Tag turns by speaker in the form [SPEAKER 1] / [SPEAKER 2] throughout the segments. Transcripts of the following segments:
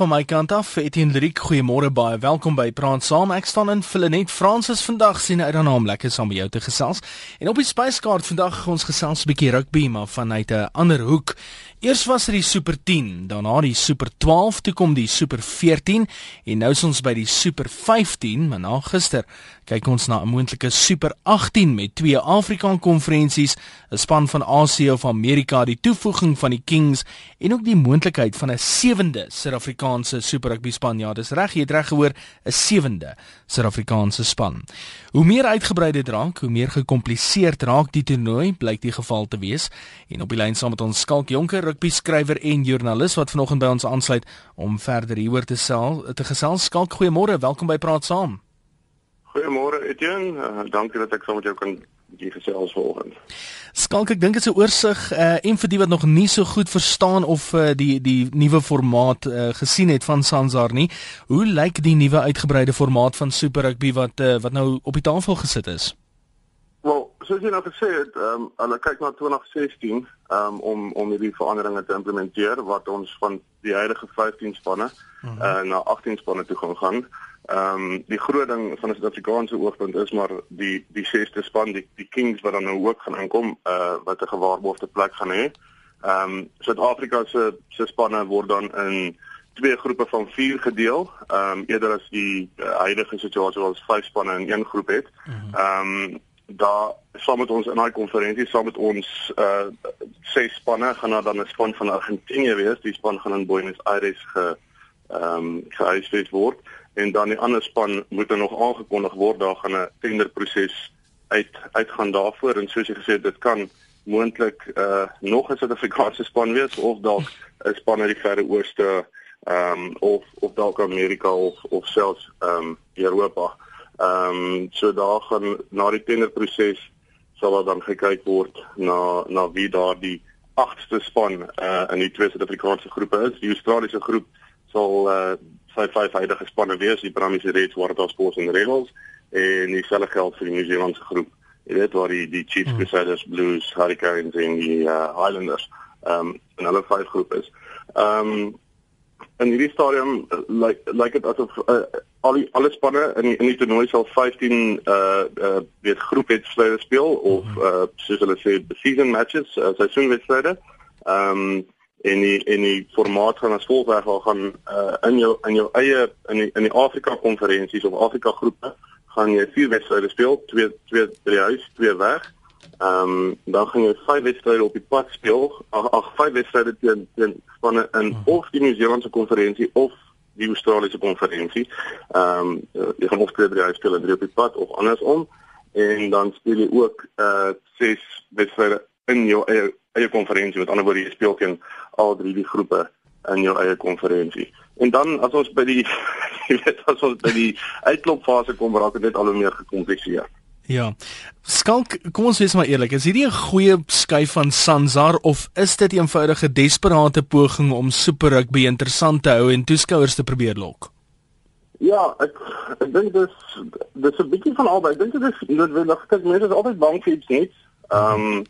[SPEAKER 1] Van my kant af, Etienne Lyriek, goeiemôre baie. Welkom by Praat Saam. Ek staan in Villenet Fransis vandag sien uit daarna om lekker saam met jou te gesels. En op die spyskaart vandag ons gesels 'n bietjie rugby maar vanuit 'n ander hoek. Eers was dit die Super 10, daarna die Super 12, toe kom die Super 14 en nou is ons by die Super 15, maar na gister kyk ons na 'n moontlike Super 18 met twee Afrika konferensies, 'n span van Asië of Amerika, die toevoeging van die Kings en ook die moontlikheid van 'n sewende Suid-Afrikaanse Super Rugby span. Ja, dis reg, jy het reg gehoor, 'n sewende Suid-Afrikaanse span. Hoe meer uitgebrei dit raak, hoe meer gekompliseerd raak die toernooi, blyk die geval te wees. En op die lyn saam met ons Skalk Jonker, rugby skrywer en joernalis wat vanoggend by ons aansluit om verder hieroor te sel, te gesels. Skalk, goeiemôre, welkom by Praat Saam.
[SPEAKER 2] Goeiemôre Etienne, uh, dankie dat ek saam met jou kan hier gesels vanoggend.
[SPEAKER 1] Skalk, ek dink dit is 'n oorsig uh, en vir die wat nog nie so goed verstaan of uh, die die nuwe formaat uh, gesien het van Sansar nie. Hoe lyk die nuwe uitgebreide formaat van Super Rugby wat uh, wat nou op die tafel gesit is?
[SPEAKER 2] Soos jy nou gesê het, ehm um, hulle kyk na 2016 ehm um, om om hierdie veranderinge te implementeer wat ons van die huidige 15 spanne uh, na 18 spanne toe gaan gaan. Ehm um, die groot ding van 'n Suid-Afrikaanse oogpunt is maar die die sesde span die die Kings wat dan nou ook gaan inkom uh wat 'n gewaarborgde plek gaan hê. Ehm um, Suid-Afrika se se spanne word dan in twee groepe van 4 gedeel. Ehm um, eerder as die uh, huidige situasie waar ons vyf spanne in een groep het. Mhm. Ehm um, daar saam met ons in daai konferensie saam met ons uh ses spanne gaan dan 'n span van Argentinië wees. Die span gaan in Buenos Aires ge ehm um, gehuisves word en dan die ander span moet er nog aangekondig word daar gaan 'n tenderproses uit uitgaan daarvoor en soos jy gesê het dit kan moontlik uh nog 'n Suid-Afrikaanse span wees of dalk 'n span uit die Verre Ooste ehm um, of of dalk Amerika of of selfs ehm um, Europa. Ehm um, so daar gaan na die tenderproses sal daar dan gekyk word na na wie daar die agste span uh in die twee Suid-Afrikaanse groepe is. Die Australiese groep sal uh sy vyf huidige spanne wees, die Brumbies, Reds, Waratahs, en Rebels en dieselfde geld vir die New Zealandse groep. Jy weet waar die die Chiefs, hmm. Crusaders, Blues, Hurricanes en die uh, Highlanders ehm um, en hulle vyf groepe is. Ehm um, in hierdie stadium uh, lyk like, lyk like dit asof uh, al die alle spanne in die, in die toernooi sal 15 uh uh weet groepwedstryde speel of uh soos hulle sê season matches, uh, seisoenwedstryde. Ehm um, en die en die formaat gaan as volg weg gaan uh, in jou in jou eie in die in die Afrika konferensies of Afrika groepe gaan jy vier wedstryde speel, twee twee by die huis, twee weg. Ehm um, dan gaan jy vyf wedstryde op die pad speel, ag ag vyf wedstryde teen teen spanne in hmm. of die Nieu-Seelandse konferensie of die Australiese konferensie. Ehm um, jy gaan of twee huis speel en drie op die pad of andersom en dan speel jy ook uh ses wedstryde in jou eie eie konferensie met ander woorde jy speel teen al drie die groepe in jou eie konferensie. En dan as ons by die jy weet as ons by die uitklopfase kom raak dit net al hoe meer gekompliseer.
[SPEAKER 1] Ja. Skalk, kom ons wees maar eerlik, is hierdie 'n goeie skuif van Sansar of is dit 'n eenvoudige desperate poging om Super Rugby interessant te hou en toeskouers te probeer lok?
[SPEAKER 2] Ja, ek ek dink dis dis 'n bietjie van albei. Ek dink dit is noodwendig. Kyk, mense is altyd bang vir iets nuuts. Ehm um,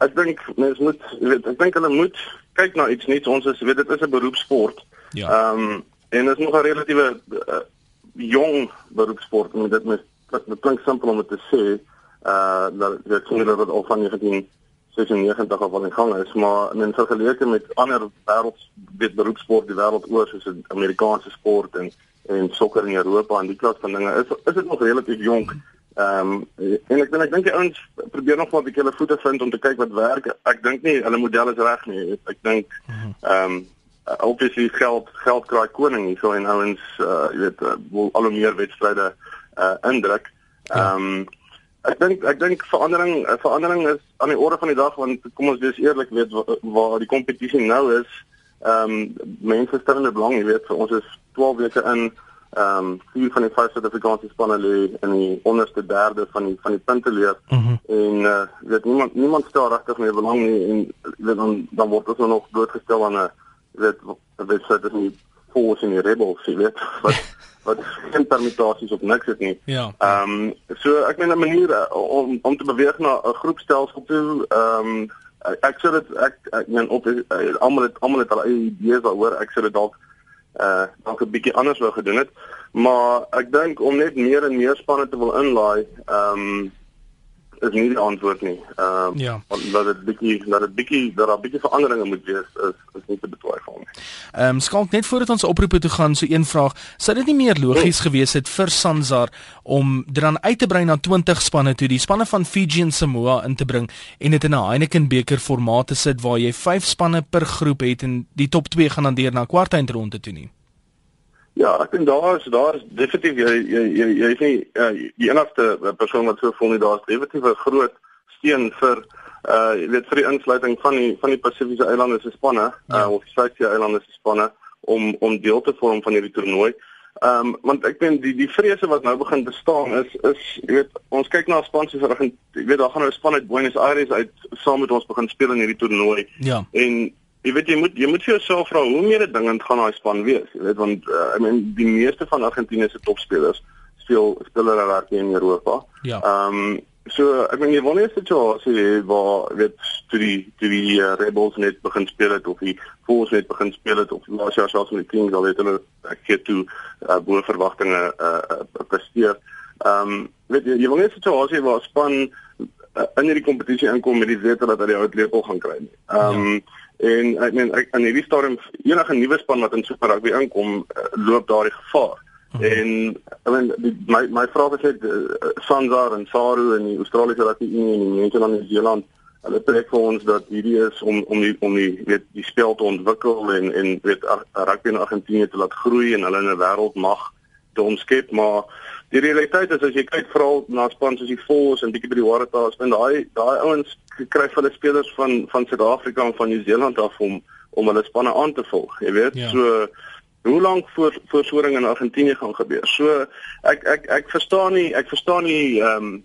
[SPEAKER 2] ek dink mens moet weet ek dink hulle moet kyk na iets nuuts. Ons is weet dit is 'n beroepsport. Ja. Ehm um, en dit is nog 'n relatiewe uh, jong beroepsport. Met dit met dit klink simpel om te sê uh dat dit sou dat al van 1996 af aan die gang is, maar in vergelyking met ander wêreld weet beroepsport die wêreld oor soos Amerikaanse sport en en sokker in Europa en die klas van dinge is is dit nog relatief jonk. Ehm um, en ek dink ek dink die ouens probeer nog maar 'n bietjie hulle voete vind om te kyk wat werk. Ek dink nie hulle model is reg nie. Ek dink ehm um, obviously geld geld kraai koning hier so en ouens uh, jy weet uh, wil al hoe meer wedstryde uh, indruk. Ja. Ehm um, ek dink ek dink verandering verandering is aan die orde van die dag want kom ons wees eerlik weet waar, waar die kompetisie nou is. Ehm um, mense stel in belang, jy weet, ons is 12 weke in ehm um, vier van die vyf Suid-Afrikaanse spanne lê in die onderste derde van die van die punte leer. Mm -hmm. En uh weet niemand niemand stel regtig meer belang nie en weet dan dan word ons nog blootgestel aan 'n weet weet sê dit nie force in die rebels, jy weet. Wat wat geen permutasies op niks het nie.
[SPEAKER 1] Ja.
[SPEAKER 2] Ehm um, so ek meen 'n manier uh, om om te beweeg na 'n groepstelsel toe ehm um, ek sê dit ek ek meen op uh, almal het almal het al eie idees daaroor. Ek sê dit dalk uh dalk 'n bietjie anders wou gedoen het. Maar ek dink om net meer en meer spanne te wil inlaai, ehm um, is nie die antwoord nie. Ehm um, ja. dat dit bietjie dat dit bietjie dat daar bietjie veranderinge moet wees is is nie te betwyfel nie.
[SPEAKER 1] Ehm um, skalk net voordat ons oproepe toe gaan so een vraag, sou dit nie meer logies oh. gewees het vir Sansar om dit dan uit te brei na 20 spanne toe, die spanne van Fiji en Samoa in te bring en dit in 'n Heineken beker formaat te sit waar jy 5 spanne per groep het en die top 2 gaan dan deur na kwartfinale toe nie.
[SPEAKER 2] Ja, ek dink daar is daar is definitief jy jy jy jy is nie uh, die enigste persoon wat so voel nie daar is definitief 'n groot steun vir uh jy weet vir die insluiting van die van die Pasifiese eilande se spanne ja. uh of die Suidse eilande se spanne om om deel te vorm van hierdie toernooi. Ehm um, want ek dink die die vrese wat nou begin bestaan is is jy weet ons kyk na spanse vir jy weet daar gaan nou 'n span uit Buenos Aires uit saam met ons begin speel in hierdie toernooi.
[SPEAKER 1] Ja.
[SPEAKER 2] En Jy weet jy moet jy moet vir jouself vra hoe meer dingend gaan daai span wees. Jy weet want uh, I mean die meeste van Argentinië se topspelers speel speel hulle daar in Europa.
[SPEAKER 1] Ja.
[SPEAKER 2] Ehm um, so ek meen jy wil nie sit so sê waar weet toe die toe die uh, Rebels net begin speel het of die Force net begin speel het of laas jaar selfs met die Kings al het hulle ek gee toe uh, bo verwagtinge uh, uh, presteer. Ehm um, weet jy jy wil nie sit so sê waar span uh, in hierdie kompetisie inkom met die wete dat hulle die uitleepel gaan kry nie. Ehm um, ja En ek meen ek aan hierdie stadium enige nuwe span wat in Super Rugby inkom, uh, loop daardie gevaar. Mm -hmm. En ek meen die, my my vraag is net uh, Sanzar en Saru en die Australiese Rugby Unie en die mense van Nieu-Seeland, hulle trek vir ons dat hierdie is om om die om die weet die spel te ontwikkel en en weet rugby in Argentinië te laat groei en hulle in 'n wêreldmag te omskep, maar die realiteit is as jy kyk veral na span soos die Bulls en bietjie by die Waratahs, dan daai daai ouens kry hulle spelers van van Suid-Afrika en van Nieu-Seeland af om om hulle spanne aan te volg. Jy weet, ja. so hoe lank voor voorsoring in Argentinië gaan gebeur. So ek ek ek verstaan nie ek verstaan nie ehm um,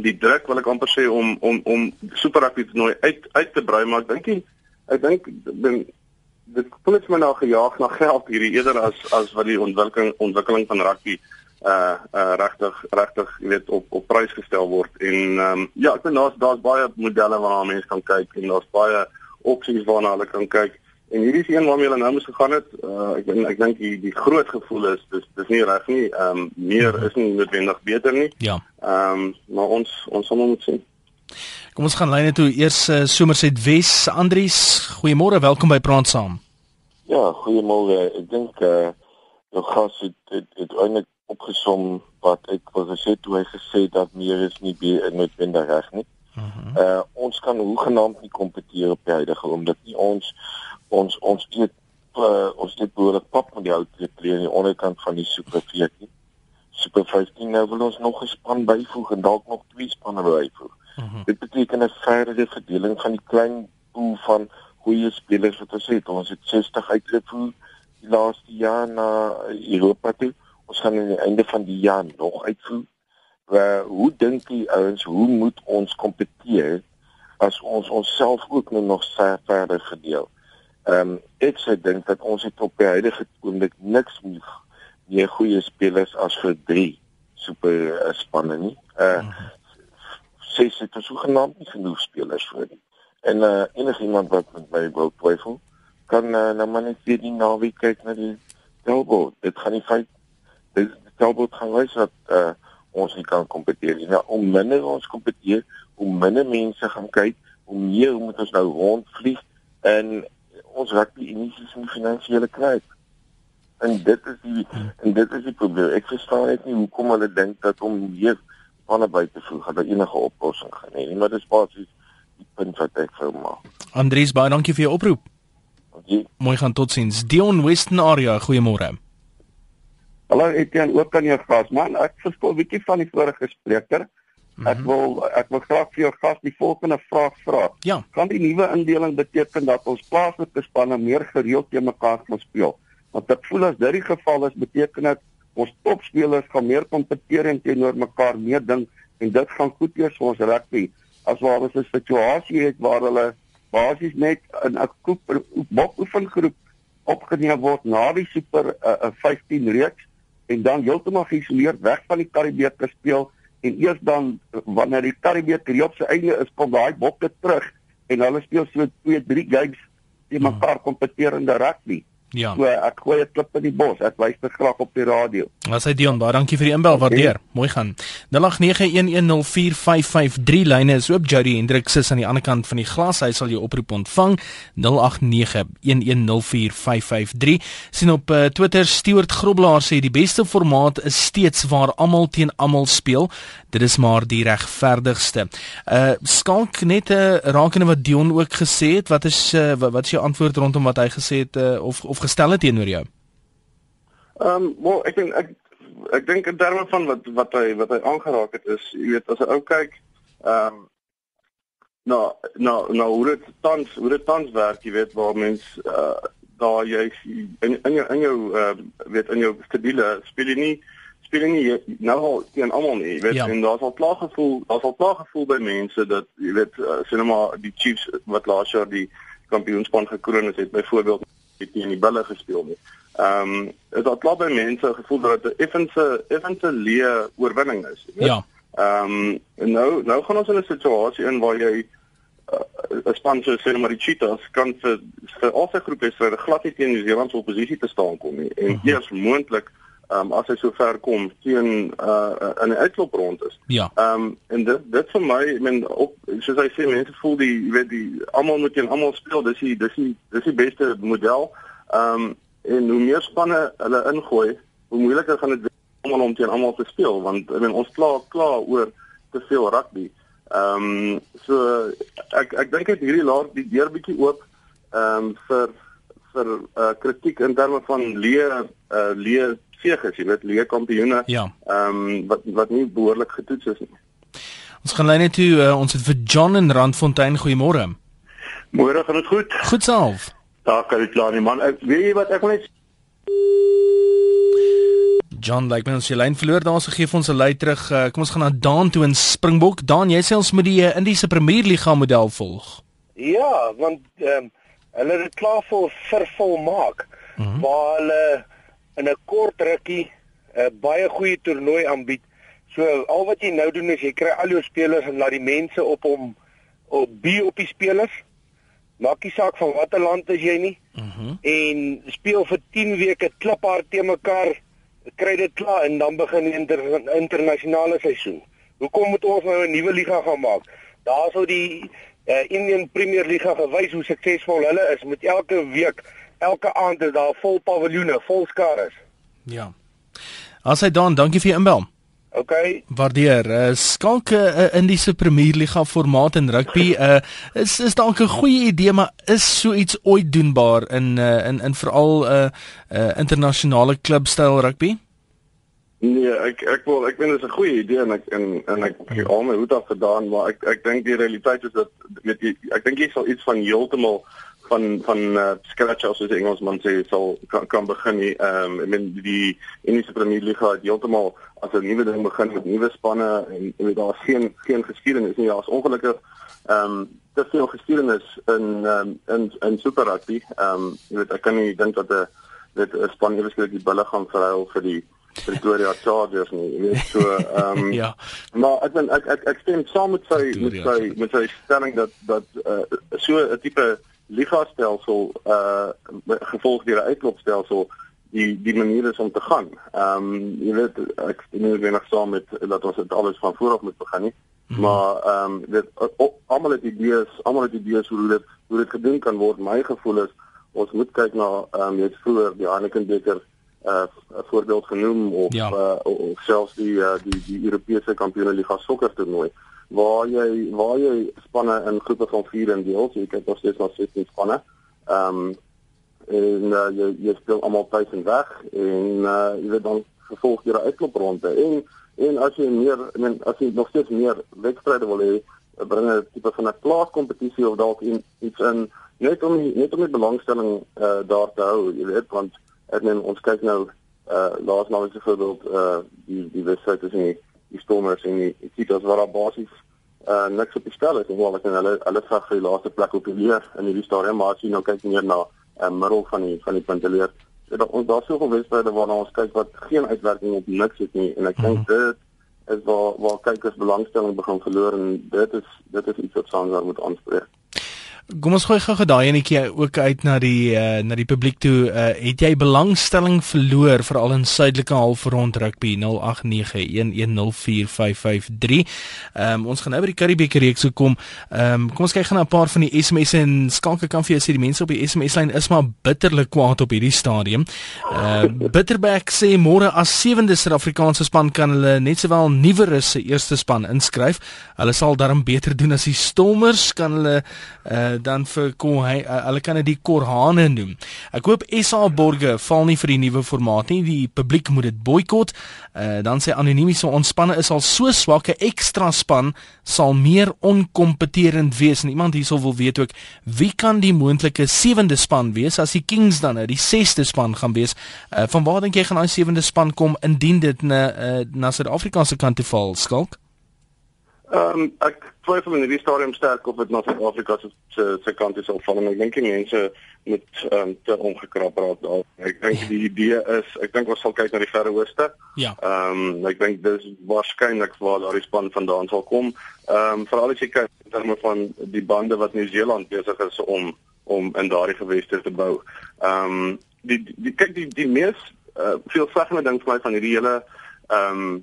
[SPEAKER 2] die druk wil ek amper sê om om om Super Rugby te nou uit uit te brei, maar ek dink nie ek dink dit voel net my nou gejaag na geld hierdie eerder as as wat die ontwikkeling ontwikkeling van rugby uh uh regtig regtig jy weet op op prys gestel word. En ehm um, ja ek dink daar's daar's baie modelle waarna mense kan kyk en daar's baie opsies waarna hulle kan kyk. En hierdie is een waarmee hulle nou moes gegaan het. Uh ek ek dink die die groot gevoel is dis dis nie reg nie. Ehm um, meer is nie noodwendig beter nie.
[SPEAKER 1] Ja.
[SPEAKER 2] Ehm um, maar ons ons sal moet sien.
[SPEAKER 1] Kom ons gaan lyne toe. Eers uh, Somerset Wes. Andries goeiemôre. Welkom by Praat saam.
[SPEAKER 3] Ja goeiemôre. Ek dink uh jou gas het het, het eintlik opgesom wat ek wou gesê toe hy gesê dat meer is nie be noodwendig reg nie. Uh, -huh. uh ons kan hoegenaamd nie kompeteer op die huidige omdat nie ons ons ons eet uh, ons het behoorlik pap met die ou twee aan die onderkant van die super 14. Super 15 nou wil ons nog 'n span byvoeg en dalk nog twee spanne byvoeg. Uh -huh. Dit beteken 'n verdere verdeling van die klein pool van goeie spelers wat ons het. Ons het 60 uitgevoer die laaste jaar na Europa toe ons gaan aan die einde van die jaar nog uitvoer. Waar hoe dink jy ouens, hoe moet ons kompeteer as ons onsself ook nou nog verder verdeel? Ehm um, ek sê dink dat ons het op die huidige oomblik niks meer meer goeie spelers as vir 3 super uh, spanne nie. Uh sê dit is hoegenaamd nie genoeg spelers vir nie. En uh enigiemand wat met my wil twyfel, kan uh, nou maar net weer die naweek kyk na die Delbo. Dit gaan nie feit dit Talbot gaan wys dat uh, ons nie kan kompeteer nie. Nou, om minder ons kompeteer, hoe minder mense gaan kyk, hoe meer moet ons nou rondvlieg en ons raak die inisies in finansiële kry. En dit is die en dit is die probleem. Ek verstaan net nie hoekom hulle dink dat om hier van naby te voeg dat enige oplossing gaan hê nie, maar dit is basies die punt wat ek vir maak.
[SPEAKER 1] Andries, baie dankie vir jou oproep. Mooi gaan totsiens. Dion Western area, goeiemôre.
[SPEAKER 4] Hallo Etienne, ook aan jou gas. Man, ek verskil bietjie van die vorige spreker. Ek mhm. wil ek wil graag vir jou gas die volgende vraag vra.
[SPEAKER 1] Ja.
[SPEAKER 4] Kan die nuwe indeling beteken dat ons plaaslike spanne meer gereeld teen mekaar gaan speel? Want ek voel as dit die geval is, beteken dit ons topspelers gaan meer kompeteer en teenoor mekaar meer ding en dit gaan goed wees vir ons rugby. As waar ons 'n situasie het waar hulle basies net in 'n groep bokoefengroep opgeneem word na die super uh, uh, 15 reeks en dan heeltemal geïsoleerd weg van die Karibeker speel en eers dan wanneer die Karibeker op sy einde is kom daai bokke terug en hulle speel so 2 3 games teen mekaar kompeterende rugby.
[SPEAKER 1] Ja.
[SPEAKER 4] So ek gooi 'n klip in die bos. Ek wys dit graag op die radio.
[SPEAKER 1] Was hy Dion, baie dankie vir die inbel, waardeer. Mooi gaan. 0891104553 lyne is oop. Jody Hendriks is aan die ander kant van die glas. Hy sal jou oproep ontvang. 0891104553. sien op uh, Twitter Stewart Groblaar sê die beste formaat is steeds waar almal teen almal speel. Dit is maar die regverdigste. Uh skalk net 'n uh, rakende wat Dion ook gesê het. Wat is uh, wat, wat is jou antwoord rondom wat hy gesê het uh, of of gestel het teenoor jou?
[SPEAKER 2] Ehm, um, wel, ek dink ek ek dink in terme van wat wat hy wat hy aangeraak het is, jy weet, as 'n ou kyk, ehm um, nou nou nou hoe dit tans hoe dit tans werk, jy weet, waar mens uh daar jy in in jou in jou uh, weet in jou stabiele speel jy nie speel jy nie nou al teen almal nie, jy weet, ja. en daar's al klaar gevoel, daar's al klaar gevoel by mense dat jy weet, uh, sien maar die Chiefs wat laas jaar die kampioenspan gekroon het, het byvoorbeeld het nie in die bulle gespeel nie. Ehm um, dit het klaar by mense gevoel dat dit 'n effense effense leë oorwinning is, weet. Ja. Ehm um, nou nou gaan ons in 'n situasie in waar jy uh, 'n span so sê maar die Cheetahs kan vir vir al sy groep wedstryde glad nie teen New Zealand se oppositie te staan kom nie. En uh mhm. -huh. eers moontlik um, as hy so ver kom teen uh in 'n uitloprond is.
[SPEAKER 1] Ja.
[SPEAKER 2] Ehm um, en dit dit vir my, ek meen op soos hy sê mense voel die jy weet die almal moet teen almal speel. Dis die dis die dis die beste model. Ehm um, en hoe meer spanne hulle ingooi, hoe moeiliker gaan dit wees om teen almal te speel want ek meen ons klaar klaar oor te veel rugby. Ehm um, so ek ek dink dit hierdie laat die deur bietjie oop ehm um, vir vir uh, kritiek in terme van leë uh, leë seëges, jy weet, leë kampioene.
[SPEAKER 1] Ja.
[SPEAKER 2] Ehm um, wat wat nie behoorlik getoets is nie.
[SPEAKER 1] Ons gaan lyn net toe uh, ons het vir John in Randfontein goeiemôre.
[SPEAKER 5] Môre gaan dit goed?
[SPEAKER 1] Goed self.
[SPEAKER 5] Daar kan dit klaar nie man. Ek weet jy wat ek wil net
[SPEAKER 1] John, like mens, jy lyn verloor, dan ons gee ons 'n lei terug. Uh, kom ons gaan na Daan toe in Springbok. Daan, jy sê ons moet die uh, Indiese Premier Liga model volg.
[SPEAKER 6] Ja, want ehm um, hulle het dit klaar vir vervol maak. Mm -hmm. Waar hulle in 'n kort rukkie 'n uh, baie goeie toernooi aanbied. So al wat jy nou doen is jy kry al jou spelers en laat die mense op hom op bi op die spelers maak nie saak van watter land is jy nie. Mhm. Uh -huh. En speel vir 10 weke kliphard te mekaar, kry dit klaar en dan begin die inter, internasionale seisoen. Hoekom moet ons nou 'n nuwe liga gaan maak? Daar sou die uh, Indian Premier Liga gewys hoe suksesvol hulle is met elke week, elke aand is daar vol paviljoene, vol skare.
[SPEAKER 1] Ja. As hy dan, dankie vir jou inbel.
[SPEAKER 6] OK.
[SPEAKER 1] Waardeer. Uh, skalke uh, in die Premier Liga formaat in rugby uh, is is dalk 'n goeie idee, maar is so iets ooit doenbaar in uh, in in veral 'n uh, uh, internasionale klubstyl rugby?
[SPEAKER 2] Nee, ek ek wil ek vind dit is 'n goeie idee en ek en en ek het al my hoed afgedaan, maar ek ek dink die realiteit is dat weet jy ek dink jy sal iets van heeltemal van van uh, scratch as jy Engelsman sê sal kan, kan begin nie. Ehm um, ek meen die Indiese Premier Liga het heeltemal as 'n nuwe ding begin met nuwe spanne en jy weet daar's geen geen geskiedenis nie. Daar's ongelukkig ehm um, te veel geskiedenis in um, in in Super Rugby. Ehm um, jy weet ek kan nie dink dat 'n dit 'n span eweslik die bulle gaan verhuil vir die Pretoria Chargers nie. Jy weet so ehm um,
[SPEAKER 1] ja.
[SPEAKER 2] Maar ek ben, ek ek ek stem saam met sy met sy met sy stelling dat dat uh, so 'n tipe liga stelsel uh gevolg deur 'n uitklopstelsel die die manier is om te gaan. Ehm um, jy weet ek nie meer nog saam met dat ons dit alles van voor af moet begin nie. Mm -hmm. Maar ehm um, dit almal het idees, almal het idees hoe dit hoe dit gedoen kan word. My gevoel is ons moet kyk na ehm um, net vroeër die Heineken beker uh 'n voorbeeld genoem of ja. uh, of selfs die uh, die die Europese kampioenliga sokker toernooi waar jy waar jy spanne in groepe van 4 indeel, so jy kyk nog steeds na 16 spanne. Ehm um, en uh, jy jy speel almal tuis en weg en uh, jy weet dan vervolg jy 'n uitklopronde en en as jy meer mean as jy nog steeds meer wedstryde wil hê, bring 'n tipe van 'n plaaskompetisie of dalk iets in net om net om die belangstelling uh, daar te hou, jy weet want ek meen ons kyk nou uh laas nou as 'n voorbeeld uh die die wedstryd tussen die die Stormers en die Cheetahs waar daar basies uh niks op die spel is ek en hulle hulle veg vir die laaste plek op die leer in hierdie stadium maar as jy nou kyk meer na 'n uh, middel van die van die punteleer so dat ons daar soveel wedstryde waarna ons kyk wat geen uitwerking op niks het nie en ek dink mm -hmm. dit is waar waar kykers belangstelling begin verloor en dit is dit is iets wat Sandra moet aanspreek
[SPEAKER 1] Kom ons gooi gou-gou daai enetjie ook uit na die uh, na die publiek toe. Uh, het jy belangstelling verloor veral in suidelike halfrond rugby 0891104553? Ehm um, ons gaan nou by die Curriebeeker reeks kom. Ehm um, kom ons kyk gou na 'n paar van die SMS'e en skalke kan vir jou sê die mense op die SMS lyn is maar bitterlik kwaad op hierdie stadium. Uh Bitterback sê môre as sewende Suid-Afrikaanse span kan hulle net sowel nuwerus se eerste span inskryf. Hulle sal darm beter doen as die Stormers kan hulle uh dan vir kom hy hulle kan dit die Korhane noem. Ek hoop SA Borge val nie vir die nuwe formaat nie. Die publiek moet dit boikot. Uh dan sê anoniem so ontspanne is al so swak 'n ekstra span sal meer onkompeterend wees. En iemand hierso wil weet ook wie kan die moontlike sewende span wees as die Kings dan nou die sesde span gaan wees. Uh van waar dink jy gaan daai sewende span kom indien dit na uh, na Suid-Afrikaanse kant toe val skalk?
[SPEAKER 2] Ehm um, ek twyfel in hierdie stadium sterk of dit na Suid-Afrika se se se kant is sal val en ek dink die mense moet um, te ongekrap raak daar. Ek dink die idee is ek dink ons sal kyk na die Verre Ooste.
[SPEAKER 1] Ja.
[SPEAKER 2] Ehm um, ek dink dis waarskynlik waar daardie span vandaan sal kom. Ehm um, veral as jy kyk in terme van die bande wat Nieu-Seeland besig is om om in daardie geweste te bou. Ehm um, die, die kyk die die mees uh, veelvuldige ding vir my van hierdie hele ehm um,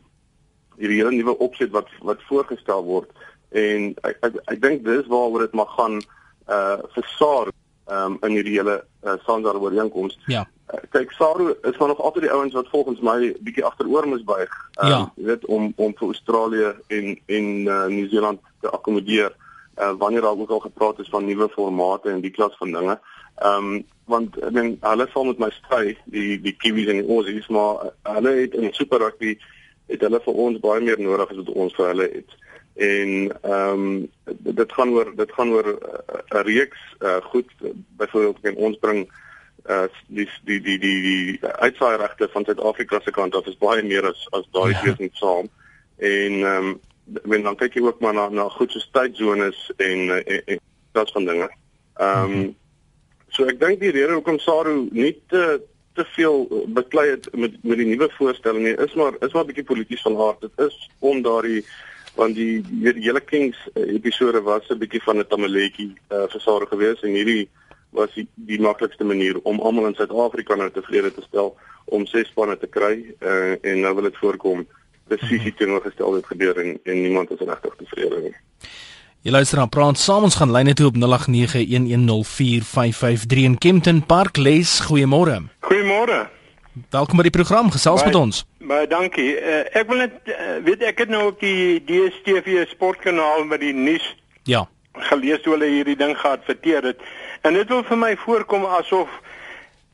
[SPEAKER 2] hierdie hele nuwe opset wat wat voorgestel word en ek ek, ek dink dis waaroor dit mag gaan uh vir SARU um, in hierdie hele uh, Sandar ooreenkoms.
[SPEAKER 1] Ja.
[SPEAKER 2] Uh, kyk SARU is maar nog altyd die ouens wat volgens my bietjie agteroor moet buig. Um,
[SPEAKER 1] ja.
[SPEAKER 2] Jy weet om om vir Australië en en uh, Nieu-Seeland te akkommodeer uh, wanneer daar ook al gepraat is van nuwe formate en die klas van dinge. Ehm um, want ek dink hulle sal met my stry die die Kiwis en die Aussies maar hulle het in Super Rugby het hulle vir ons baie meer nodig as wat ons vir hulle het. En ehm um, dit gaan oor dit gaan oor 'n uh, reeks uh, goed byvoorbeeld kan ons bring uh die die die die die uitsaai regte van Suid-Afrika se kant af is baie meer as as daai ja. twee saam. En ehm um, wen dan kyk jy ook maar na na goed so tydsones en en, en dat van dinge. Ehm um, so ek dink die rede hoekom Saru nie te te veel eh, beklei het met met die nuwe voorstelling nie is maar is maar 'n bietjie polities van aard. Dit is om daardie want die die, die hele Kings uh, episode was 'n bietjie van 'n tamaletjie uh, vir Sarah gewees en hierdie was die, die maklikste manier om almal in Suid-Afrika nou tevrede te stel om ses spanne te kry uh, en nou wil dit voorkom presies die teenoorgestelde gebeur en, en niemand is regtig tevrede nie.
[SPEAKER 1] Jy luister aan praat saam ons gaan lyne toe op 0891104553 in Kempton Park lees goeiemôre.
[SPEAKER 7] Goeiemôre.
[SPEAKER 1] Welkom by die program gesels
[SPEAKER 7] baie,
[SPEAKER 1] met ons.
[SPEAKER 7] Baie dankie. Uh, ek wil net uh, weet ek het nou op die DStv sportkanaal met die nuus
[SPEAKER 1] Ja.
[SPEAKER 7] gelees hoe hulle hierdie ding geadverteer het en dit wil vir my voorkom asof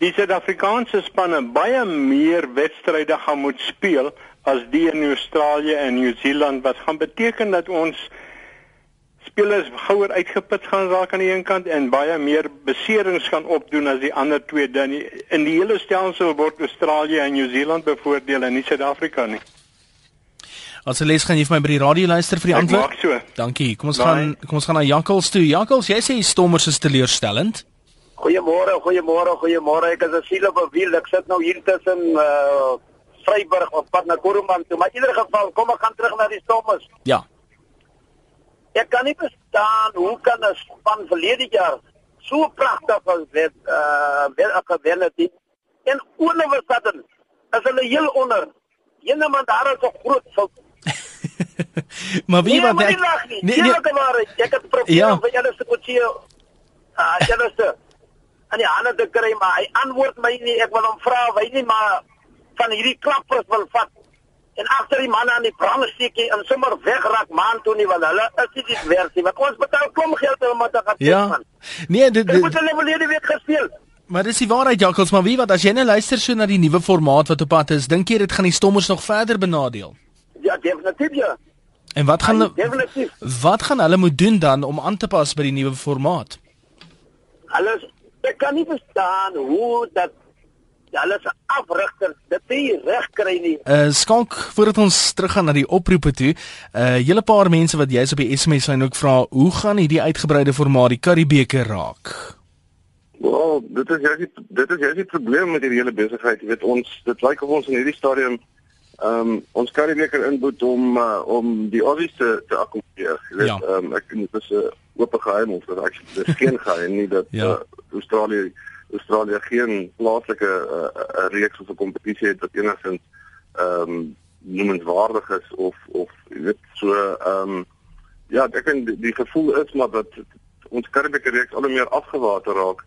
[SPEAKER 7] die Suid-Afrikaanse spanne baie meer wedstryde gaan moet speel as die in Australië en Nieu-Seeland wat gaan beteken dat ons spelers gouer uitgeput gaan raak aan die een kant en baie meer beserings gaan opdoen as die ander twee dan in die hele stelsel word Australië en Nieu-Seeland bevoordeel en nie Suid-Afrika nie.
[SPEAKER 1] As jy lees gaan jy vir my by die radio luister vir die antwoord.
[SPEAKER 7] maak so.
[SPEAKER 1] Dankie. Kom ons
[SPEAKER 7] Bye.
[SPEAKER 1] gaan kom ons gaan na Jakkals toe. Jakkals, jy sê stommers is teleurstellend.
[SPEAKER 8] Goeiemôre, goeiemôre, goeiemôre. Ek is 'n siele bewiel. Ek sit nou hier tussen uh Vryburg op pad na Kuruman toe, maar in ieder geval, kom ek gaan terug na die Stormers.
[SPEAKER 1] Ja.
[SPEAKER 8] Ek kan nie verstaan hoe kan 'n span verlede jaar so pragtig as dit uh wel gewen het en onderwe sudden as hulle heel onder. Ene man daar is 'n groot fout.
[SPEAKER 1] maar wie
[SPEAKER 8] Nee,
[SPEAKER 1] wat
[SPEAKER 8] nie
[SPEAKER 1] ek. Nee,
[SPEAKER 8] Nee,
[SPEAKER 1] nee,
[SPEAKER 8] nee. maar ek het probeer
[SPEAKER 1] Ja.
[SPEAKER 8] vir julle se kotjie ah julle se aan die hande te kry, maar hy antwoord my nie. Ek wil hom vra, weet nie, maar van hierdie klappers wil vat en agter die manne aan die brandsteekie en sommer wegraak maan toe nie want hulle is nie die versie wat ons betaal klom geld om te gaan
[SPEAKER 1] Ja.
[SPEAKER 8] man.
[SPEAKER 1] Nee, dit,
[SPEAKER 8] Ek moet
[SPEAKER 1] dit
[SPEAKER 8] hulle verlede week gespeel.
[SPEAKER 1] maar dis die waarheid Jakkals, maar wie wat as jy nou luister so na die nuwe formaat wat op pad is, dink jy dit gaan die stommers nog verder benadeel?
[SPEAKER 8] Ja, definitief ja.
[SPEAKER 1] En wat gaan
[SPEAKER 8] Ja, definitief.
[SPEAKER 1] wat gaan hulle moet doen dan om aan te pas by die nuwe formaat?
[SPEAKER 8] Alles ek kan nie verstaan hoe dat hulle se afrigters dit nie reg kry nie.
[SPEAKER 1] Uh skalk voordat ons teruggaan na die oproepe toe, uh hele paar mense wat jy's op die SMS lyn ook vra, hoe gaan hierdie uitgebreide formaat die Karibeker raak?
[SPEAKER 2] Wel, dit is juist die- dit is juist die probleem met hierdie hele besigheid. Jy weet ons dit lyk of ons in hierdie stadium ehm um, ons Karibeker inboet om uh, om die Aussies te te akkommodeer. Jy weet
[SPEAKER 1] Ja.
[SPEAKER 2] ehm um, ek dit is 'n oop geheim of dat ek dis geen geheim nie dat ja. uh, Australië Australië geen plaaslike uh, reeks of 'n kompetisie het wat enigins ehm um, noemenswaardig is of of weet so ehm um, ja, ek dink die, die gevoel is maar dat ons Karibiese reeks al hoe meer afgewater raak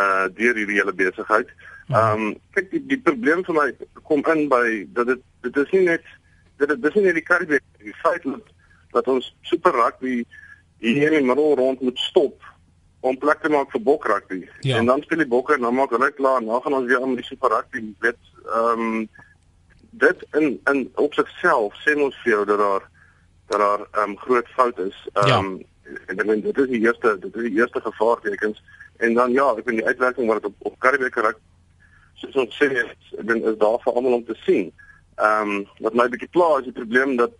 [SPEAKER 2] uh deur hierdie hele besigheid. Ehm um, kyk die die probleem vir my kom in by dat dit dit is nie net dit dis nie net die Karibiese die feit dat dat ons super rugby hier in die middel rond moet stop om plek te maak vir bok rugby. Ja. En dan speel die bokke en dan maak hulle klaar en dan gaan ons weer aan met die super rugby weet ehm um, dit in in op sigself sê ons vir jou dat daar dat daar ehm um, groot fout is. Ehm um, ja. en ek meen dit is die eerste dit is die eerste gevaartekens en dan ja, ek vind die uitwerking wat dit op op Karibiese rugby soos ons sê is, is daar vir almal om te sien. Ehm um, wat my bietjie pla is die probleem dat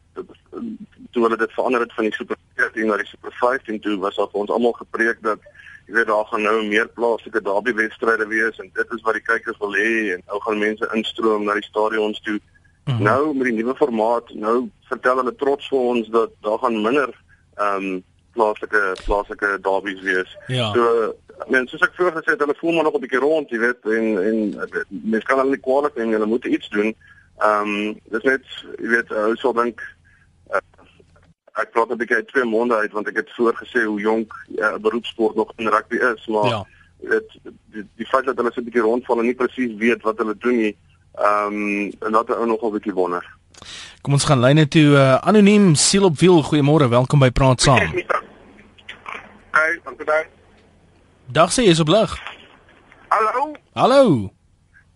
[SPEAKER 2] toe hulle dit verander het van die Super 14 na die Super 15 toe was daar vir ons almal gepreek dat jy weet daar gaan nou meer plaaslike derby wedstryde wees en dit is wat die kykers wil hê en nou gaan mense instroom na die stadions toe. Mm -hmm. Nou met die nuwe formaat, nou vertel hulle trots vir ons dat daar gaan minder ehm um, plaaslike plaaslike derbies wees. Ja. So mense soos ek vroeër gesê het, hulle voel maar nog 'n bietjie rond, jy weet, en en mense kan hulle nie kwaliteit en hulle moet iets doen. Ehm um, dis net jy weet, hoe sou dink ek praat 'n bietjie uit twee monde uit want ek het voorgesê hoe jonk 'n ja, beroepsport nog in rugby is, maar ja. dit die, die feit dat hulle so 'n bietjie rondval en nie presies weet wat hulle doen nie, ehm um, en dat ou nog 'n bietjie wonder.
[SPEAKER 1] Kom ons gaan lyne toe uh, anoniem siel op wiel. Goeiemôre, welkom by Praat Saam.
[SPEAKER 9] Hey, dankie.
[SPEAKER 1] Dag sê jy is op lig.
[SPEAKER 9] Hallo.
[SPEAKER 1] Hallo.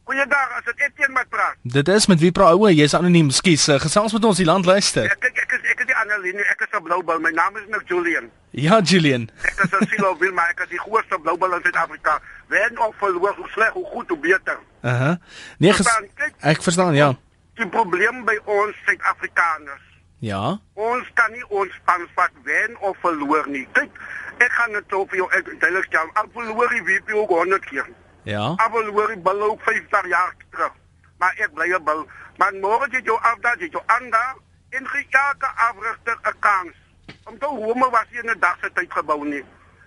[SPEAKER 9] Goeiedag, as dit Etienne met praat.
[SPEAKER 1] Dit is met wie praat ouwe? Jy's anoniem. Skus, uh, gesels met ons die land luister.
[SPEAKER 9] Ek ek ek is ek is die Annelie, ek is 'n bloubal. My naam is nog Julian.
[SPEAKER 1] Ja, Julian.
[SPEAKER 9] Ek is 'n silo wil maar ek is die grootste bloubal in Suid-Afrika. Wen of verloor, hoe sleg, hoe goed, hoe beter.
[SPEAKER 1] Aha. Uh -huh. Nee, verstaan, kyk, ek verstaan, ja.
[SPEAKER 9] Die probleem by ons Suid-Afrikaners.
[SPEAKER 1] Ja.
[SPEAKER 9] Ons kan nie ons span vat wen of verloor nie. Kyk, ek gaan net op jou ek duidelik stel. Al verloor jy wie jy ook 100 keer.
[SPEAKER 1] Ja.
[SPEAKER 9] Abel hoor die bal ook 50 jaar terug. Maar ek bly 'n bal. Maar môre jy jou afdaag jy jou ander in gejaagde afrigter 'n kans. Om te maar was jy in 'n dag se tyd gebou nie.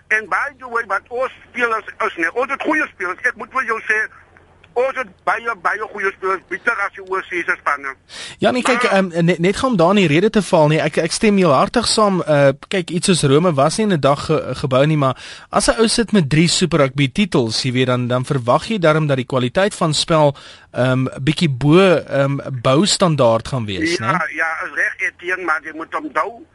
[SPEAKER 9] En the way wat ons spelers is nie. Ons het goeie spelers. Ek moet vir jou sê ons het baie baie goeie spelers bitter as jy oor sê se spanne.
[SPEAKER 1] Ja nee kyk um, net, net gaan om daar nie rede te val nie. Ek ek stem heel hartig saam. Uh kyk iets soos Rome was nie in 'n dag ge, gebou nie, maar as 'n ou sit met 3 Super Rugby titels, jy weet dan dan verwag jy darm dat die kwaliteit van spel um bietjie bo um boustandaard gaan wees,
[SPEAKER 9] ja,
[SPEAKER 1] né?
[SPEAKER 9] Ja, ja, is reg Etienne, maar jy moet onthou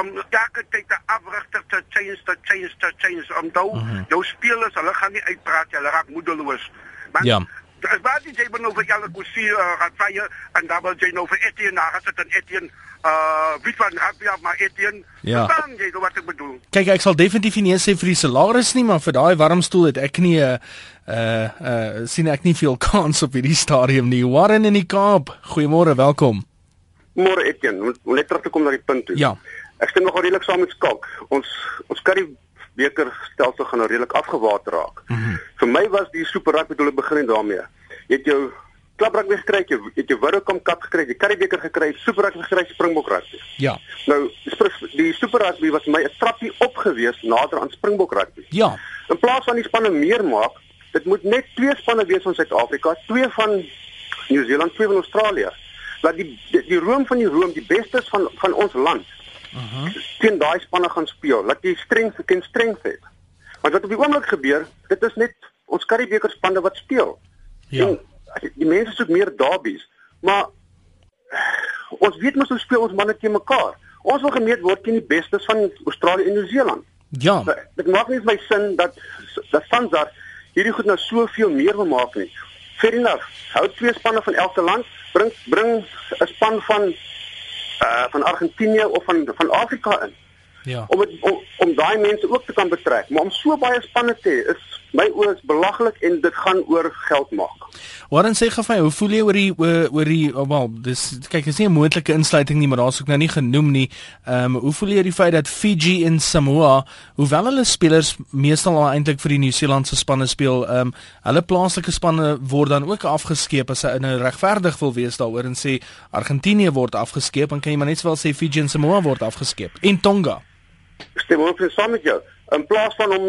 [SPEAKER 9] om elke tyd te afrigter te change te change te change om uh -huh. jou spelers hulle gaan nie uitpraat hulle raak moedeloos
[SPEAKER 1] Man, ja.
[SPEAKER 9] As baie jy ben over julle kusie uh, gaan vye en dan wil jy nou vir Etienne na gesit en Etienne uh wie van rugby af maar Etienne. Ja. Dan jy wat ek bedoel.
[SPEAKER 1] Kyk ek sal definitief nie sê vir die salaris nie maar vir daai warm stoel het ek nie 'n uh uh sien ek nie veel kans op hierdie stadium nie. Warren in die Kaap. Goeiemôre, welkom.
[SPEAKER 5] Môre Etienne, net terug te kom na die punt toe.
[SPEAKER 1] Ja.
[SPEAKER 5] Ek stem nogal redelik saam met Skalk. Ons ons kan die beker stelsel gaan nou redelik afgewater raak. Mm -hmm. Vir my was die super rugby bedoel ek begin daarmee. Jy het jou klap rugby gekry, jy het jou Woudekom Cup gekry, jy Currie beker gekry, super rugby gekry, Springbok rugby.
[SPEAKER 1] Ja.
[SPEAKER 5] Nou die super rugby was my 'n trappie op gewees nader aan Springbok rugby.
[SPEAKER 1] Ja.
[SPEAKER 5] In plaas van die spanne meer maak, dit moet net twee spanne wees van Suid-Afrika, twee van Nieu-Seeland, twee van Australië. Laat die die, die room van die room die bestes van van ons land -huh. teen daai spanne gaan speel. Laat jy streng ken streng het. Want wat op die oomblik gebeur, dit is net ons Karibeker spanne wat speel.
[SPEAKER 1] Ja. En,
[SPEAKER 5] die mense soek meer derbies, maar ons weet mos hoe speel ons manne teen mekaar. Ons wil gemeet word teen die bestes van Australië en Nieu-Seeland.
[SPEAKER 1] Ja.
[SPEAKER 5] Dit maak nie my sin dat dat Sansar hierdie goed nou soveel meer wil maak nie. Fair enough. Hou twee spanne van elke land, bring bring 'n span van uh van Argentinië of van van Afrika in.
[SPEAKER 1] Ja.
[SPEAKER 5] Om het, om, om daai mense ook te kan betrek, maar om so baie spanne te hê is my oë is belaglik en dit gaan oor geld maak.
[SPEAKER 1] Wat dan sê gefy, hoe voel jy oor die oor, oor die oh, wel, dis kyk, is nie 'n moontlike insluiting nie, maar daar's ook nou nie genoem nie. Ehm um, hoe voel jy die feit dat Fiji en Samoa, hoewel hulle spelers meestal al eintlik vir die Nieu-Seelandse spanne speel, ehm um, hulle plaaslike spanne word dan ook afgeskeep as hulle nou regverdig wil wees daaroor en sê Argentinië word afgeskeep, dan kan jy maar net sowel sê Fiji en Samoa word afgeskeep en Tonga.
[SPEAKER 5] stem ook saam met jou. In plaas van om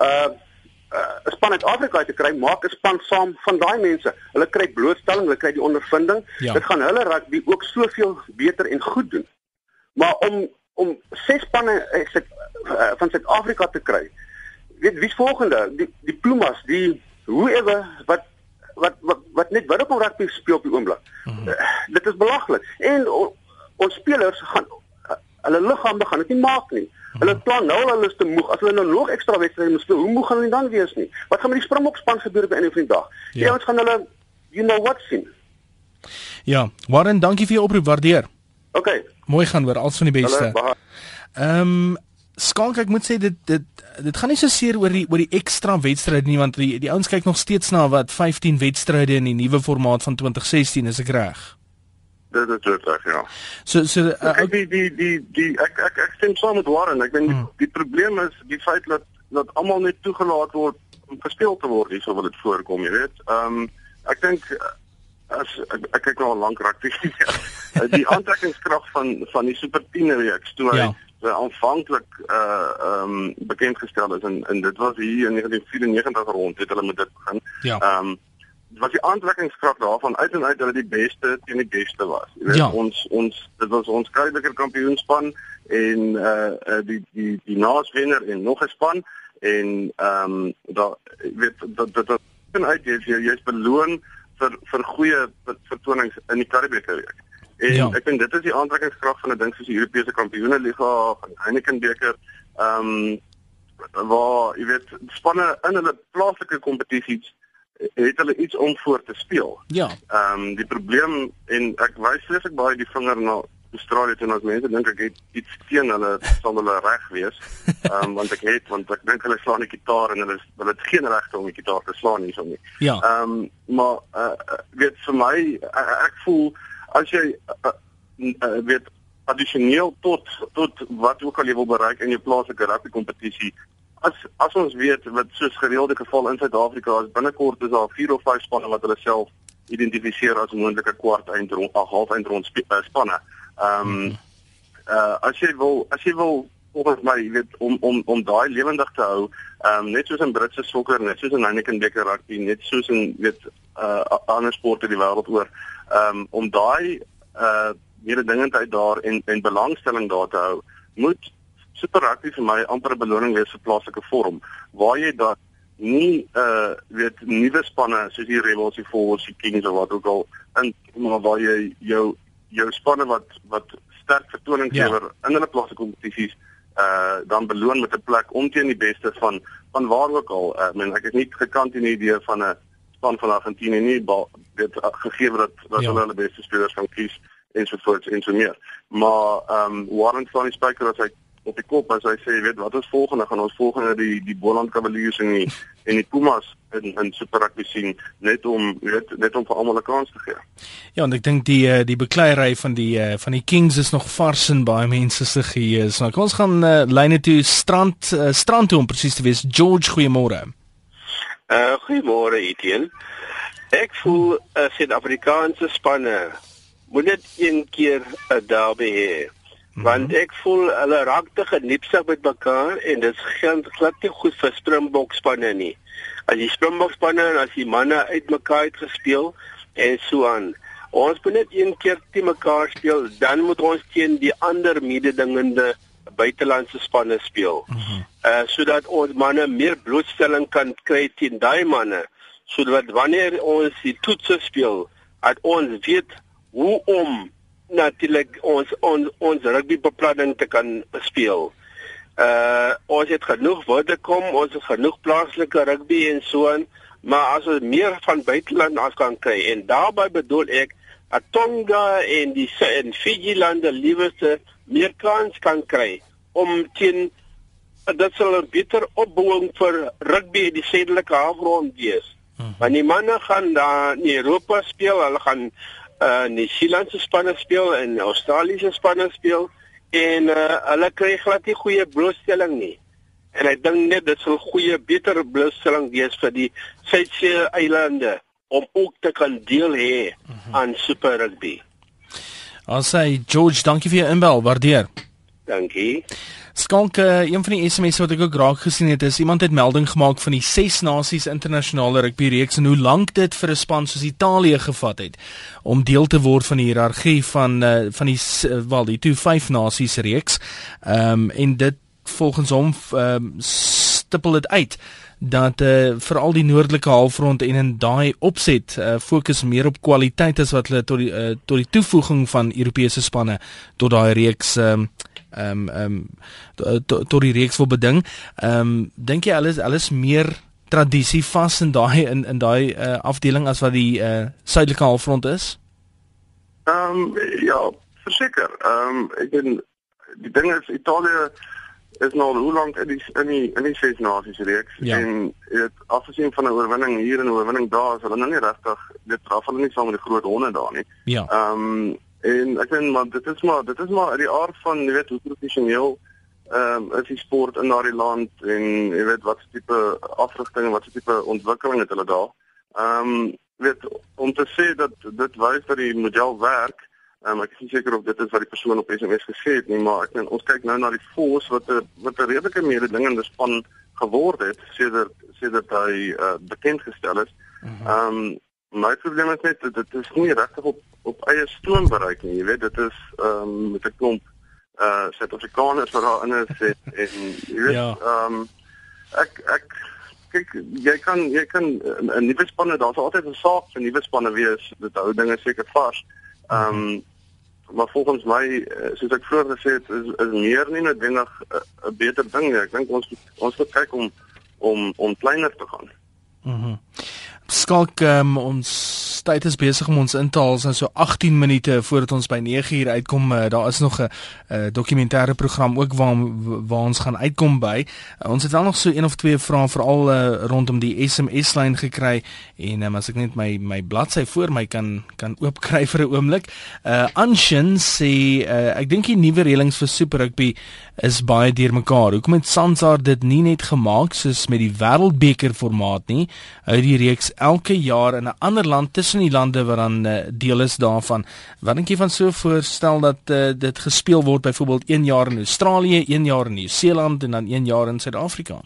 [SPEAKER 5] uh 'n uh, span uit Afrika te kry, maak 'n span saam van daai mense. Hulle kry blootstelling, hulle kry die ondervinding.
[SPEAKER 1] Ja.
[SPEAKER 5] Dit gaan hulle rugby ook soveel beter en goed doen. Maar om om ses spanne uh, uh, van Suid-Afrika te kry. Weet wie's volgende? Die die Pumas, die whoever wat wat wat wat net wat op rugby speel op die oomblik. Mm -hmm. uh, dit is belaglik. En on, ons spelers gaan hulle liggame gaan dit nie maak nie. Mm -hmm. Hulle plan nou hulle is te moeg. As hulle nou nog ekstra wedstryde moet speel, hoe moeg gaan hulle dan wees nie? Wat gaan met die Springbok span gebeur by 'n van die dag? Ja. Die ouens gaan hulle you know what sien.
[SPEAKER 1] Ja, Warren, dankie vir jou oproep, waardeer.
[SPEAKER 5] OK.
[SPEAKER 1] Mooi gaan hoor, alles van die beste. Ehm um, Skalk ek moet sê dit dit dit gaan nie so seer oor die oor die ekstra wedstryde nie want die die ouens kyk nog steeds na wat 15 wedstryde in die nuwe formaat van 2016 is ek reg.
[SPEAKER 2] Dit is reg ja.
[SPEAKER 1] So so uh,
[SPEAKER 2] ek die die die die ek ek ek stem saam met Warren. Ek dink die, hmm. die probleem is die feit dat dat almal net toegelaat word om gespeel te word hierso wat dit voorkom, jy weet. Ehm um, ek dink as ek, ek kyk nou al lank rugby. die aantrekkingskrag van van die Super 10 reeks toe hy ja aanvanklik uh ehm um, bekend gestel is en en dit was hier in 1994 rond het hulle met dit begin.
[SPEAKER 1] Ja.
[SPEAKER 2] Ehm um, was die aantrekkingskrag daarvan uit en uit dat dit die beste teen die beste was. Jy weet
[SPEAKER 1] ja.
[SPEAKER 2] ons ons dit was ons kruibeker kampioenspan en uh, uh die die die naaswenner en nog 'n span en ehm um, daar weet dat dat dat en uit jy jy's beloon vir vir goeie vertonings in die Karibeker week. En ja. ek dink dit is die aantrekkingskrag van 'n ding soos die Europese Kampioenligga van Heineken beker. Ehm um, waar jy weet spanne in hulle plaaslike kompetisies het hulle iets om voor te speel.
[SPEAKER 1] Ja.
[SPEAKER 2] Ehm um, die probleem en ek wys vreeslik baie die vinger na Australië toe as mense dink ek het iets teen hulle sal hulle reg wees. Ehm um, want ek het want ek dink hulle slaan die gitaar en hulle hulle het geen regte om die gitaar te slaan hierso nie.
[SPEAKER 1] Ja.
[SPEAKER 2] Ehm um, maar uh, weet vir my uh, ek voel as jy uh, uh, weet addisioneel tot tot wat ook al jy wil bereik in jou plaaslike rugby kompetisie as as ons weet wat soos gereelde geval in Suid-Afrika is binnekort is daar 4 of 5 spanne wat hulle self identifiseer as moontlike kwart eindrond of half eindrond sp uh, spanne. Ehm um, uh, as jy wil as jy wil volgens my weet om om om daai lewendig te hou, ehm um, net soos in Britse sokker, net soos in Heineken beker rugby, net soos in weet uh ander sporte die wêreld oor um, om daai uh mededingendheid daar en en belangstelling daar te hou, moet super rugby vir my amper 'n beloning wees vir plaaslike vorm waar jy dan nie uh weet nuwe spanne soos die Rebels, die Force, die Kings of wat ook al in maar waar jy jou jou spanne wat wat sterk vertonings ja. lewer in hulle plaaslike kompetisies uh dan beloon met 'n plek om teen die beste van van waar ook al. Uh, ek meen ek is nie gekant in die idee van 'n span van Argentinië nie dit gegee dat dat ja. hulle hulle beste spelers kan kies en so voort en so meer. Maar ehm um, Warren die spyker as hy op die kop as hy sê weet wat ons volgende gaan ons volgende die die Boland Cavaliers en die en die Pumas in in Super Rugby sien net om weet net om vir almal 'n kans te gee.
[SPEAKER 1] Ja, en ek dink die eh, die bekleierery van die eh, van die Kings is nog vars in baie mense se geheue. Nou kom ons gaan uh, lyne toe strand uh, strand toe om presies te wees. George, goeiemôre.
[SPEAKER 10] Uh goeiemôre Etienne. Ek voel 'n uh, Suid-Afrikaanse spanne moet net een keer 'n derby hê. Mm -hmm. Want ek voel hulle raak te geniepsig met mekaar en dit gaan glad nie goed vir Springbok spanne nie. As die Springbok spanne en as die manne uitmekaar het gespeel en so aan. Ons moet net een keer teen mekaar speel, dan moet ons teen die ander mededingende buitelandse spanne speel. Mm -hmm. Uh sodat ons manne meer blootstelling kan kry teen daai manne sodat wanneer ons die toetse speel, dat ons weet hoe om natuurlik ons ons ons rugbybeplanning te kan speel. Uh ons het genoeg woorde kom, ons het genoeg plaaslike rugby en so aan, maar as ons meer van buiteland as kan kry en daarbey bedoel ek dat Tonga en die en Fiji lande liewerste meer kans kan kry om teen dit sal 'n beter opbouing vir rugby in die suidelike halfrond wees. -hmm. Want die manne gaan daar in Europa speel, hulle gaan uh New Zealand se spanne speel en Australiese spanne speel en uh hulle kry glad nie goeie blootstelling nie. En ek dink net dit sal goeie beter blootstelling wees vir die Suidsee eilande om ook te kan deel hê mm -hmm. aan Super Rugby.
[SPEAKER 1] Ons sê George, dankie vir jou inbel, waardeer.
[SPEAKER 10] Dankie.
[SPEAKER 1] Skalk, uh, een van die SMS wat ek ook raak gesien het, is iemand het melding gemaak van die Ses Nasies internasionale rugby reeks en hoe lank dit vir 'n span soos Italië gevat het om deel te word van die hiërargie van uh, van die uh, wel die twee vyf nasies reeks. Ehm um, en dit volgens hom um, stippel dit uit dat eh uh, veral die noordelike halfrond en in daai opset uh, fokus meer op kwaliteit as wat hulle tot die uh, tot die toevoeging van Europese spanne tot daai reeks um, ehm um, ehm um, tot to die reeks wil beding. Ehm um, dink jy alles alles meer tradisie vas in daai in in daai uh, afdeling as wat die uh, suidelike halfrond is?
[SPEAKER 2] Ehm um, ja, verseker. Ehm um, ek dink die ding is Italië is nou hoe lank in die in die in die ses nasies reeks ja. en dit afgesien van 'n oorwinning hier en 'n oorwinning daar is hulle nou nie regtig dit draf hulle nie saam met die groot honde daar nie.
[SPEAKER 1] Ja.
[SPEAKER 2] Ehm um, En ek dink maar dit is maar dit is maar uit die aard van jy weet hoe professioneel ehm um, is die sport in daardie land en jy weet wat tipe afrigting en wat tipe ontwikkeling het hulle daar. Ehm um, weet om te sê dat dit wys dat die model werk. Ehm um, ek is nie seker of dit is wat die persoon op SMS gesê het nie, maar ek dink ons kyk nou na die force wat 'n wat 'n redelike mededingende span geword het sedert sedert hy uh, bekend gestel is. Mhm. Ehm um, my probleem is net dat dit is nie regtig op op eie stoom bereik nie. Jy weet dit is ehm um, met 'n klomp uh Suid-Afrikaners wat daar in is en, en jy weet ja. ehm ja. um, ek ek kyk jy kan jy kan 'n nuwe spanne daar's altyd 'n saak vir nuwe spanne wees. Dit hou dinge seker vas. Ehm um, maar volgens my eh, soos ek vroeër gesê het is, is meer nie noodwendig 'n beter ding nie. Ek dink ons ons moet kyk om om om kleiner te gaan.
[SPEAKER 1] Mhm. Mm Skalk um, ons tyd is besig om ons in te haal so 18 minute voordat ons by 9 uur uitkom. Uh, daar is nog 'n uh, dokumentêre program ook waar waar ons gaan uitkom by. Uh, ons het wel nog so een of twee vrae veral uh, rondom die SMS lyn gekry en um, as ek net my my bladsy voor my kan kan oopkry vir 'n oomblik. Uh Anshin sê uh, ek dink die nuwe reëlings vir Super Rugby is baie deurmekaar. Hoekom het Sansar dit nie net gemaak soos met die Wêreldbeker formaat nie? Hou die reeks elke jaar in 'n ander land tussen die lande wat dan uh, deel is daarvan. Wat dink jy van so voorstel dat uh, dit gespeel word byvoorbeeld 1 jaar in Australië, 1 jaar in Nieu-Seeland en dan 1 jaar in Suid-Afrika?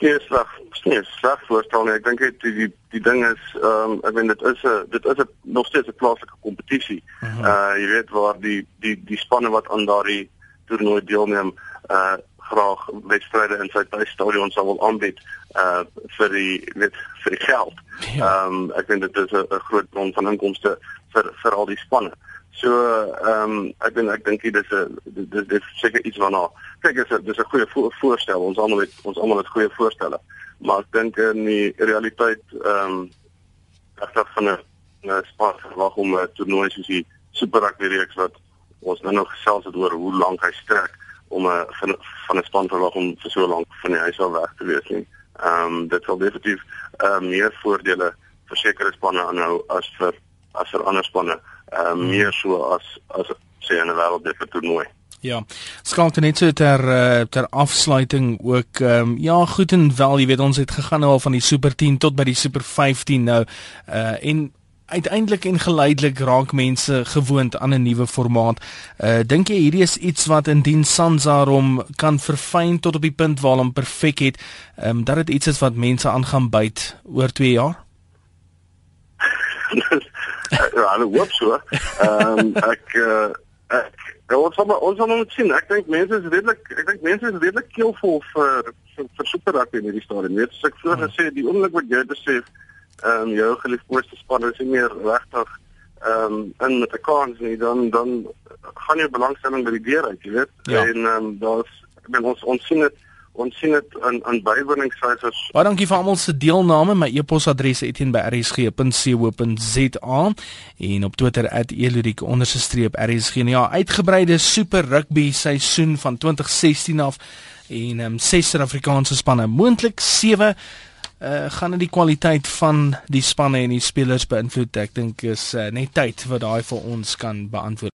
[SPEAKER 2] Nee, slag. Nee, slag voorstel. Ek dink dit die, die die ding is ehm um, ek meen dit is 'n dit is 'n nog steeds 'n plaaslike kompetisie. Uh -huh. uh jy weet waar die die die spanne wat aan daardie toernooi deelneem uh graag wedstryde in sy tuisstadion sal wil aanbied uh vir die weet vir die geld. Ehm ja. um, ek vind dit is 'n groot bron van inkomste vir vir al die spanne. So ehm um, ek dink ek dink dit is 'n dit dit seker iets waarna kyk is dis 'n goeie vo voorstel. Ons almal het ons almal het goeie voorstelle. Maar ek dink in die realiteit ehm um, ek dink van 'n 'n span verwag om 'n toernooi soos die Super Rugby reeks wat ons nou nog gesels het oor hoe lank hy strek om 'n van van 'n span verwag om vir so lank van die huis af weg te wees nie. Ehm um, dit sal definitief uh, meer voordele vir sekere spanne aanhou as vir as vir ander spanne. Ehm um, meer so as as sê 'n wêreldbeker toernooi.
[SPEAKER 1] Ja. Skalk net so ter uh, ter afsluiting ook ehm um, ja, goed en wel, jy weet ons het gegaan nou al van die Super 10 tot by die Super 15 nou. Uh en uiteindelik en geleidelik raak mense gewoond aan 'n nuwe formaat. Uh dink jy hierdie is iets wat indien Sansa hom kan verfyn tot op die punt waar hom perfek het, ehm um, dat dit iets is wat mense aan gaan byt oor 2 jaar?
[SPEAKER 2] ja, ek hoop so. Ehm um, ek uh ek ons sal ons sal moet sien. Ek dink mense is redelik ek dink mense is redelik keelvol vir vir, vir super rugby in hierdie stadium. Net soos ek vroeër gesê het, die oomblik wat jy besef ehm um, jou geliefde span is nie meer regtig ehm um, in met 'n kans nie dan dan gaan jou belangstelling by die deur uit, jy weet. Ja. En ehm um, daar's ek bedoel ons ons sien dit ons sien dit aan aan bywoningssyfers.
[SPEAKER 1] Baie dankie vir almal se deelname. My e-posadres is etienne@rsg.co.za en op Twitter @eludik_rsg. Ja, uitgebreide super rugby seisoen van 2016 af en ehm um, ses Suid-Afrikaanse spanne, moontlik 7 uh, gaan dit die kwaliteit van die spanne en die spelers beïnvloed. Ek dink is uh, net tyd wat daai vir ons kan beantwoord.